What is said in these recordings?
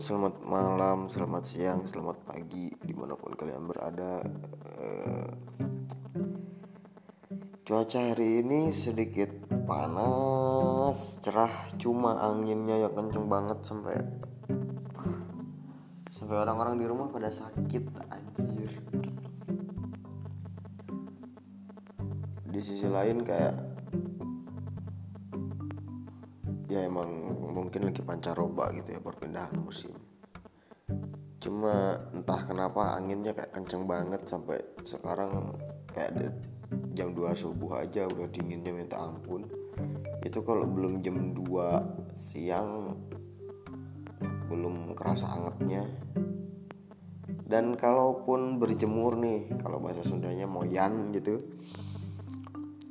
selamat malam, selamat siang, selamat pagi Di mana pun kalian berada. Eh, Cuaca hari ini sedikit panas Cerah, cuma anginnya yang kenceng banget Sampai Sampai orang-orang di rumah pada sakit Anjir. Di sisi lain kayak Ya emang mungkin lagi pancaroba gitu ya perpindahan musim. Cuma entah kenapa anginnya kayak kenceng banget sampai sekarang kayak jam 2 subuh aja udah dinginnya minta ampun. Itu kalau belum jam 2 siang belum kerasa angetnya. Dan kalaupun berjemur nih kalau bahasa Sundanya moyan gitu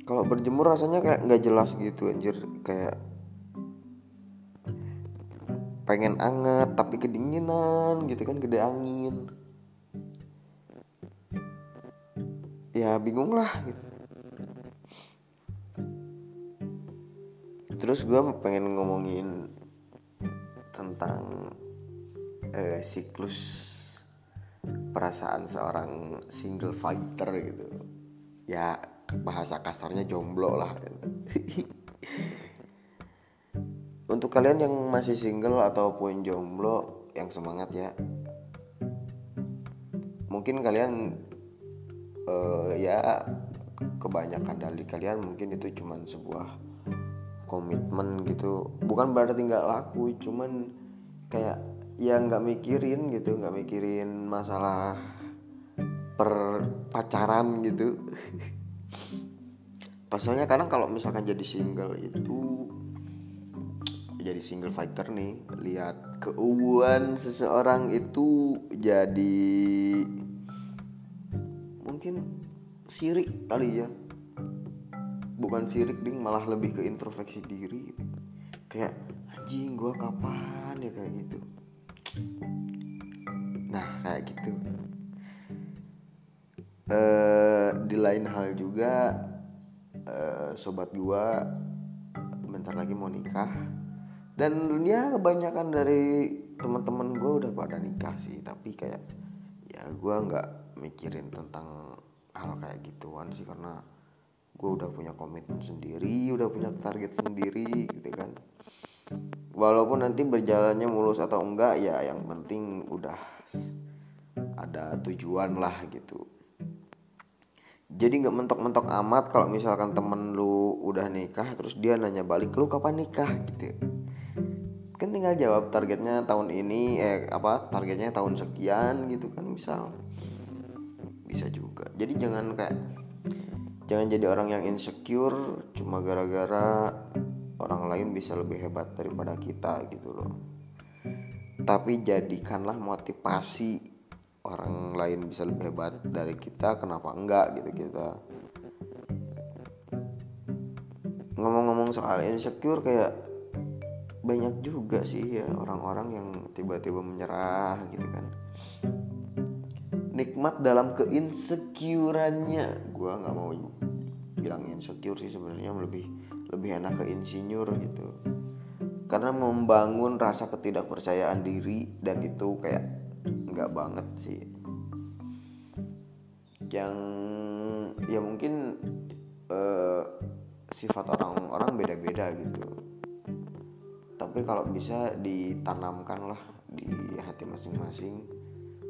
kalau berjemur rasanya kayak nggak jelas gitu anjir. Kayak pengen anget tapi kedinginan gitu kan gede angin. Ya bingung lah gitu. Terus gue pengen ngomongin tentang eh, siklus perasaan seorang single fighter gitu. Ya bahasa kasarnya jomblo lah. untuk kalian yang masih single ataupun jomblo yang semangat ya. Mungkin kalian uh, ya kebanyakan dari kalian mungkin itu cuman sebuah komitmen gitu. Bukan berarti nggak laku cuman kayak ya nggak mikirin gitu nggak mikirin masalah per pacaran gitu pasalnya kadang kalau misalkan jadi single itu jadi single fighter nih. Lihat keuuan seseorang itu jadi mungkin sirik kali ya. Bukan sirik ding malah lebih ke introspeksi diri. Kayak anjing gua kapan ya? Kayak gitu. Nah kayak gitu. Uh, di lain hal juga uh, sobat gua bentar lagi mau nikah dan ya kebanyakan dari teman-teman gue udah pada nikah sih tapi kayak ya gue nggak mikirin tentang hal kayak gituan sih karena gue udah punya komitmen sendiri udah punya target sendiri gitu kan. Walaupun nanti berjalannya mulus atau enggak ya yang penting udah ada tujuan lah gitu. Jadi nggak mentok-mentok amat kalau misalkan temen lu udah nikah terus dia nanya balik lu kapan nikah? Gitu kan tinggal jawab targetnya tahun ini eh apa targetnya tahun sekian gitu kan misal. Bisa juga. Jadi jangan kayak jangan jadi orang yang insecure cuma gara-gara orang lain bisa lebih hebat daripada kita gitu loh. Tapi jadikanlah motivasi orang lain bisa lebih hebat dari kita kenapa enggak gitu kita. Ngomong-ngomong soal insecure kayak banyak juga sih ya orang-orang yang tiba-tiba menyerah gitu kan. Nikmat dalam keinsecurannya. Gue nggak mau bilang insecure sih sebenarnya lebih lebih enak ke insinyur gitu. Karena membangun rasa ketidakpercayaan diri dan itu kayak nggak banget sih. Yang ya mungkin uh, sifat orang-orang beda-beda gitu tapi kalau bisa ditanamkan lah di hati masing-masing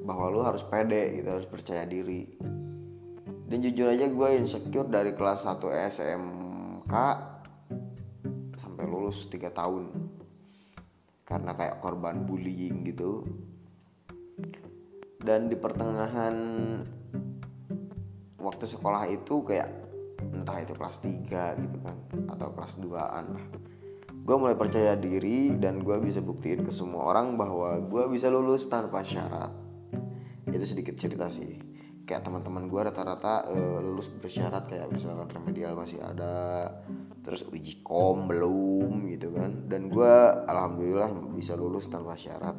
bahwa lu harus pede gitu harus percaya diri. Dan jujur aja gue insecure dari kelas 1 SMK sampai lulus 3 tahun. Karena kayak korban bullying gitu. Dan di pertengahan waktu sekolah itu kayak entah itu kelas 3 gitu kan atau kelas 2an lah gue mulai percaya diri dan gue bisa buktiin ke semua orang bahwa gue bisa lulus tanpa syarat. Itu sedikit cerita sih. Kayak teman-teman gue rata-rata uh, lulus bersyarat kayak misalkan remedial masih ada terus uji kom belum gitu kan. Dan gue alhamdulillah bisa lulus tanpa syarat.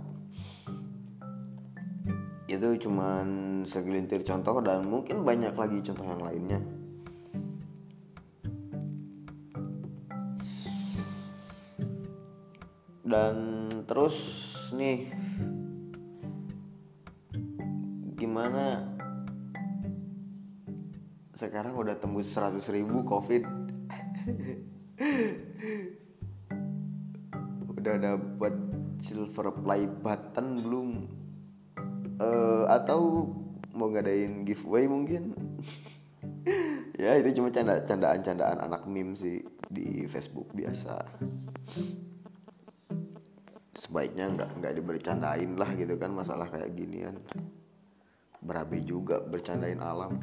Itu cuman segelintir contoh dan mungkin banyak lagi contoh yang lainnya dan terus nih gimana? Sekarang udah tembus 100 ribu covid. Udah dapat silver play button belum? Uh, atau mau ngadain giveaway mungkin? Ya itu cuma canda candaan candaan anak meme sih di Facebook biasa sebaiknya nggak nggak dibercandain lah gitu kan masalah kayak ginian berabe juga bercandain alam.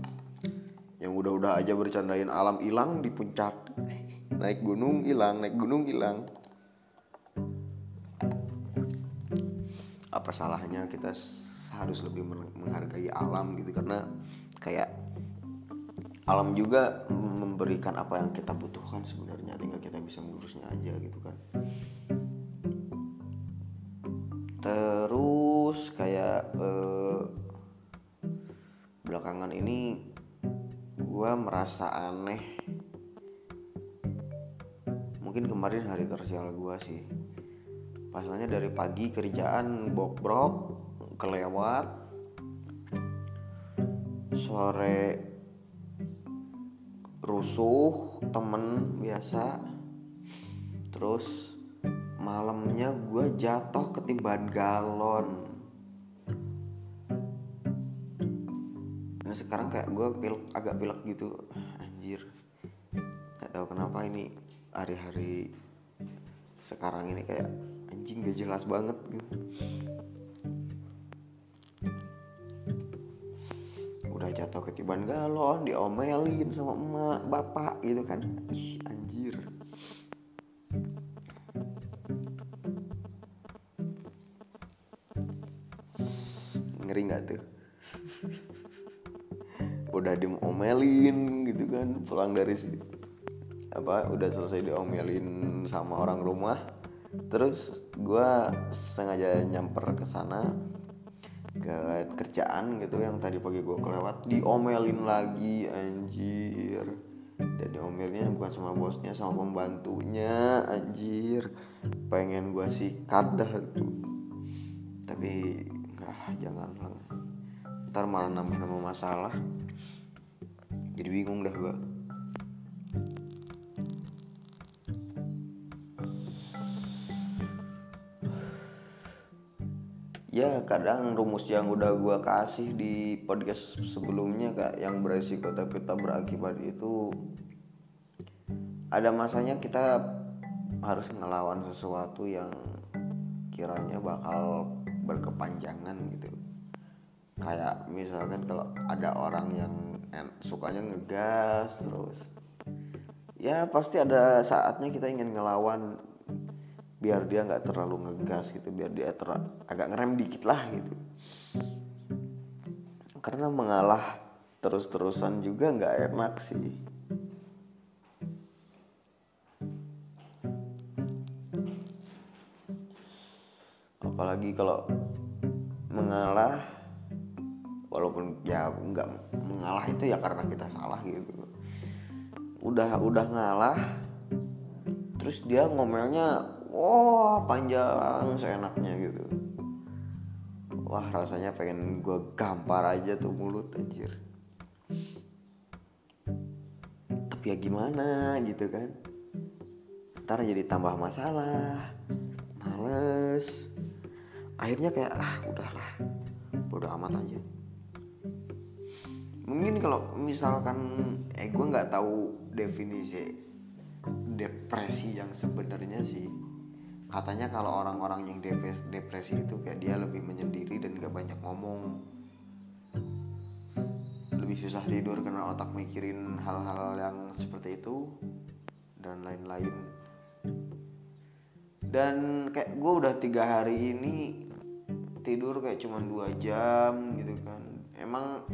Yang udah-udah aja bercandain alam hilang di puncak. Naik gunung hilang naik gunung hilang. Apa salahnya kita harus lebih menghargai alam gitu? Karena kayak alam juga memberikan apa yang kita butuhkan sebenarnya tinggal kita bisa mengurusnya aja gitu kan kayak eh, belakangan ini gue merasa aneh. Mungkin kemarin hari tersial gue sih. Pasalnya dari pagi kerjaan bok-brok kelewat. Sore rusuh temen biasa. Terus malamnya gue jatuh ketiban galon sekarang kayak gue pilek, agak pilek gitu. Anjir. Nggak tahu kenapa ini hari-hari sekarang ini kayak anjing gak jelas banget gitu. Udah jatuh ketiban galon diomelin sama emak bapak gitu kan. Ih diomelin gitu kan. Pulang dari apa udah selesai diomelin sama orang rumah. Terus gue sengaja nyamper ke sana ke kerjaan gitu yang tadi pagi gue kelewat. Diomelin lagi anjir. Dan diomelnya bukan sama bosnya sama pembantunya anjir. Pengen gue sikat dah tuh. Tapi nggak jangan lah. Ntar malah nambah nambah masalah jadi bingung dah gue ya kadang rumus yang udah gue kasih di podcast sebelumnya kak yang beresiko tapi tak berakibat itu ada masanya kita harus ngelawan sesuatu yang kiranya bakal berkepanjangan gitu. Kayak misalkan kalau ada orang yang sukanya ngegas terus. Ya pasti ada saatnya kita ingin ngelawan biar dia nggak terlalu ngegas gitu biar dia ter agak ngerem dikit lah gitu. Karena mengalah terus-terusan juga nggak enak sih. Apalagi kalau mengalah walaupun ya nggak mengalah itu ya karena kita salah gitu. Udah udah ngalah terus dia ngomelnya wah panjang seenaknya gitu. Wah rasanya pengen gue gampar aja tuh mulut anjir. Tapi ya gimana gitu kan. Ntar jadi tambah masalah males. Akhirnya kayak ah udahlah bodo amat aja mungkin kalau misalkan eh gue nggak tahu definisi depresi yang sebenarnya sih. Katanya kalau orang-orang yang depresi, depresi itu kayak dia lebih menyendiri dan gak banyak ngomong. Lebih susah tidur karena otak mikirin hal-hal yang seperti itu dan lain-lain. Dan kayak gue udah tiga hari ini tidur kayak cuma dua jam gitu kan. Emang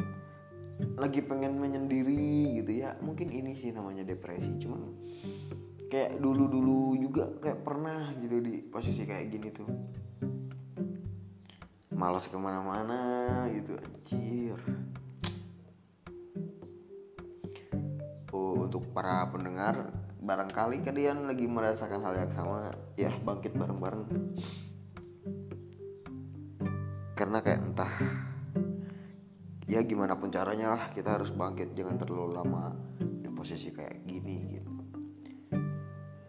lagi pengen menyendiri gitu ya. Mungkin ini sih namanya depresi cuman kayak dulu dulu juga kayak pernah gitu di posisi kayak gini tuh. Malas ke mana-mana gitu anjir. Oh, untuk para pendengar barangkali kalian lagi merasakan hal yang sama ya bangkit bareng-bareng. Karena kayak entah ya gimana pun caranya lah kita harus bangkit jangan terlalu lama di posisi kayak gini gitu.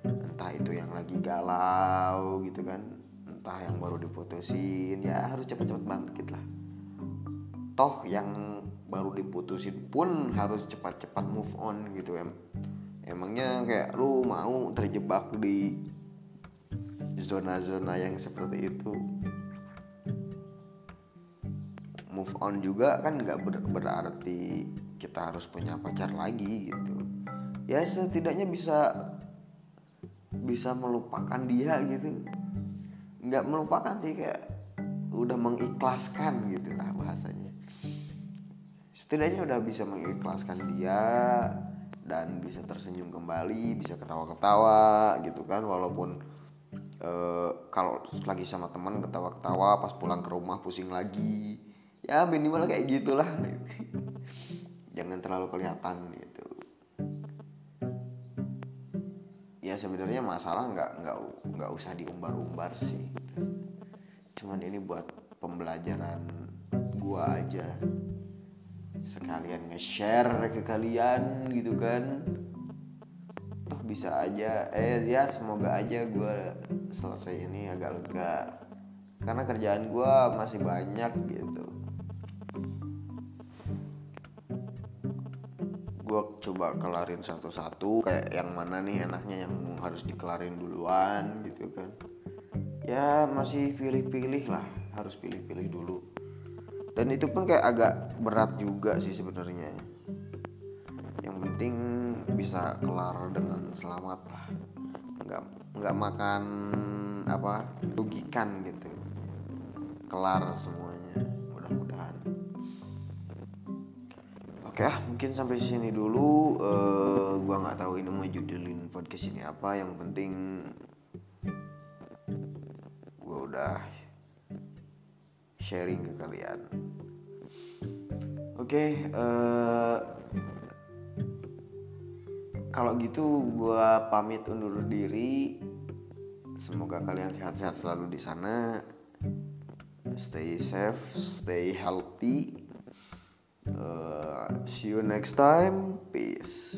Entah itu yang lagi galau gitu kan entah yang baru diputusin ya harus cepat-cepat bangkit lah. Toh yang baru diputusin pun harus cepat-cepat move on gitu. Em emangnya kayak lu mau terjebak di zona-zona yang seperti itu move on juga kan nggak ber berarti kita harus punya pacar lagi gitu. Ya setidaknya bisa bisa melupakan dia gitu. Nggak melupakan sih kayak udah mengikhlaskan gitu lah bahasanya. Setidaknya udah bisa mengikhlaskan dia dan bisa tersenyum kembali bisa ketawa-ketawa gitu kan. Walaupun uh, kalau lagi sama teman ketawa-ketawa pas pulang ke rumah pusing lagi ya minimal kayak gitulah. Jangan terlalu kelihatan gitu. Ya sebenarnya masalah nggak nggak nggak usah diumbar-umbar sih. Cuman ini buat pembelajaran gua aja. Sekalian nge-share ke kalian gitu kan. Toh bisa aja. Eh ya semoga aja gue selesai ini agak lega. Karena kerjaan gue masih banyak gitu gue coba kelarin satu-satu kayak yang mana nih enaknya yang harus dikelarin duluan gitu kan. Ya masih pilih-pilih lah harus pilih-pilih dulu. Dan itu pun kayak agak berat juga sih sebenarnya. Yang penting bisa kelar dengan selamat lah. Nggak nggak makan apa rugikan gitu. Kelar semuanya Oke, ah, mungkin sampai sini dulu. Uh, gua nggak tahu ini mau judulin podcast ini apa. Yang penting gua udah sharing ke kalian. Oke, okay, uh, eh, kalau gitu gua pamit undur diri. Semoga kalian sehat-sehat selalu di sana. Stay safe, stay healthy. See you next time. Peace.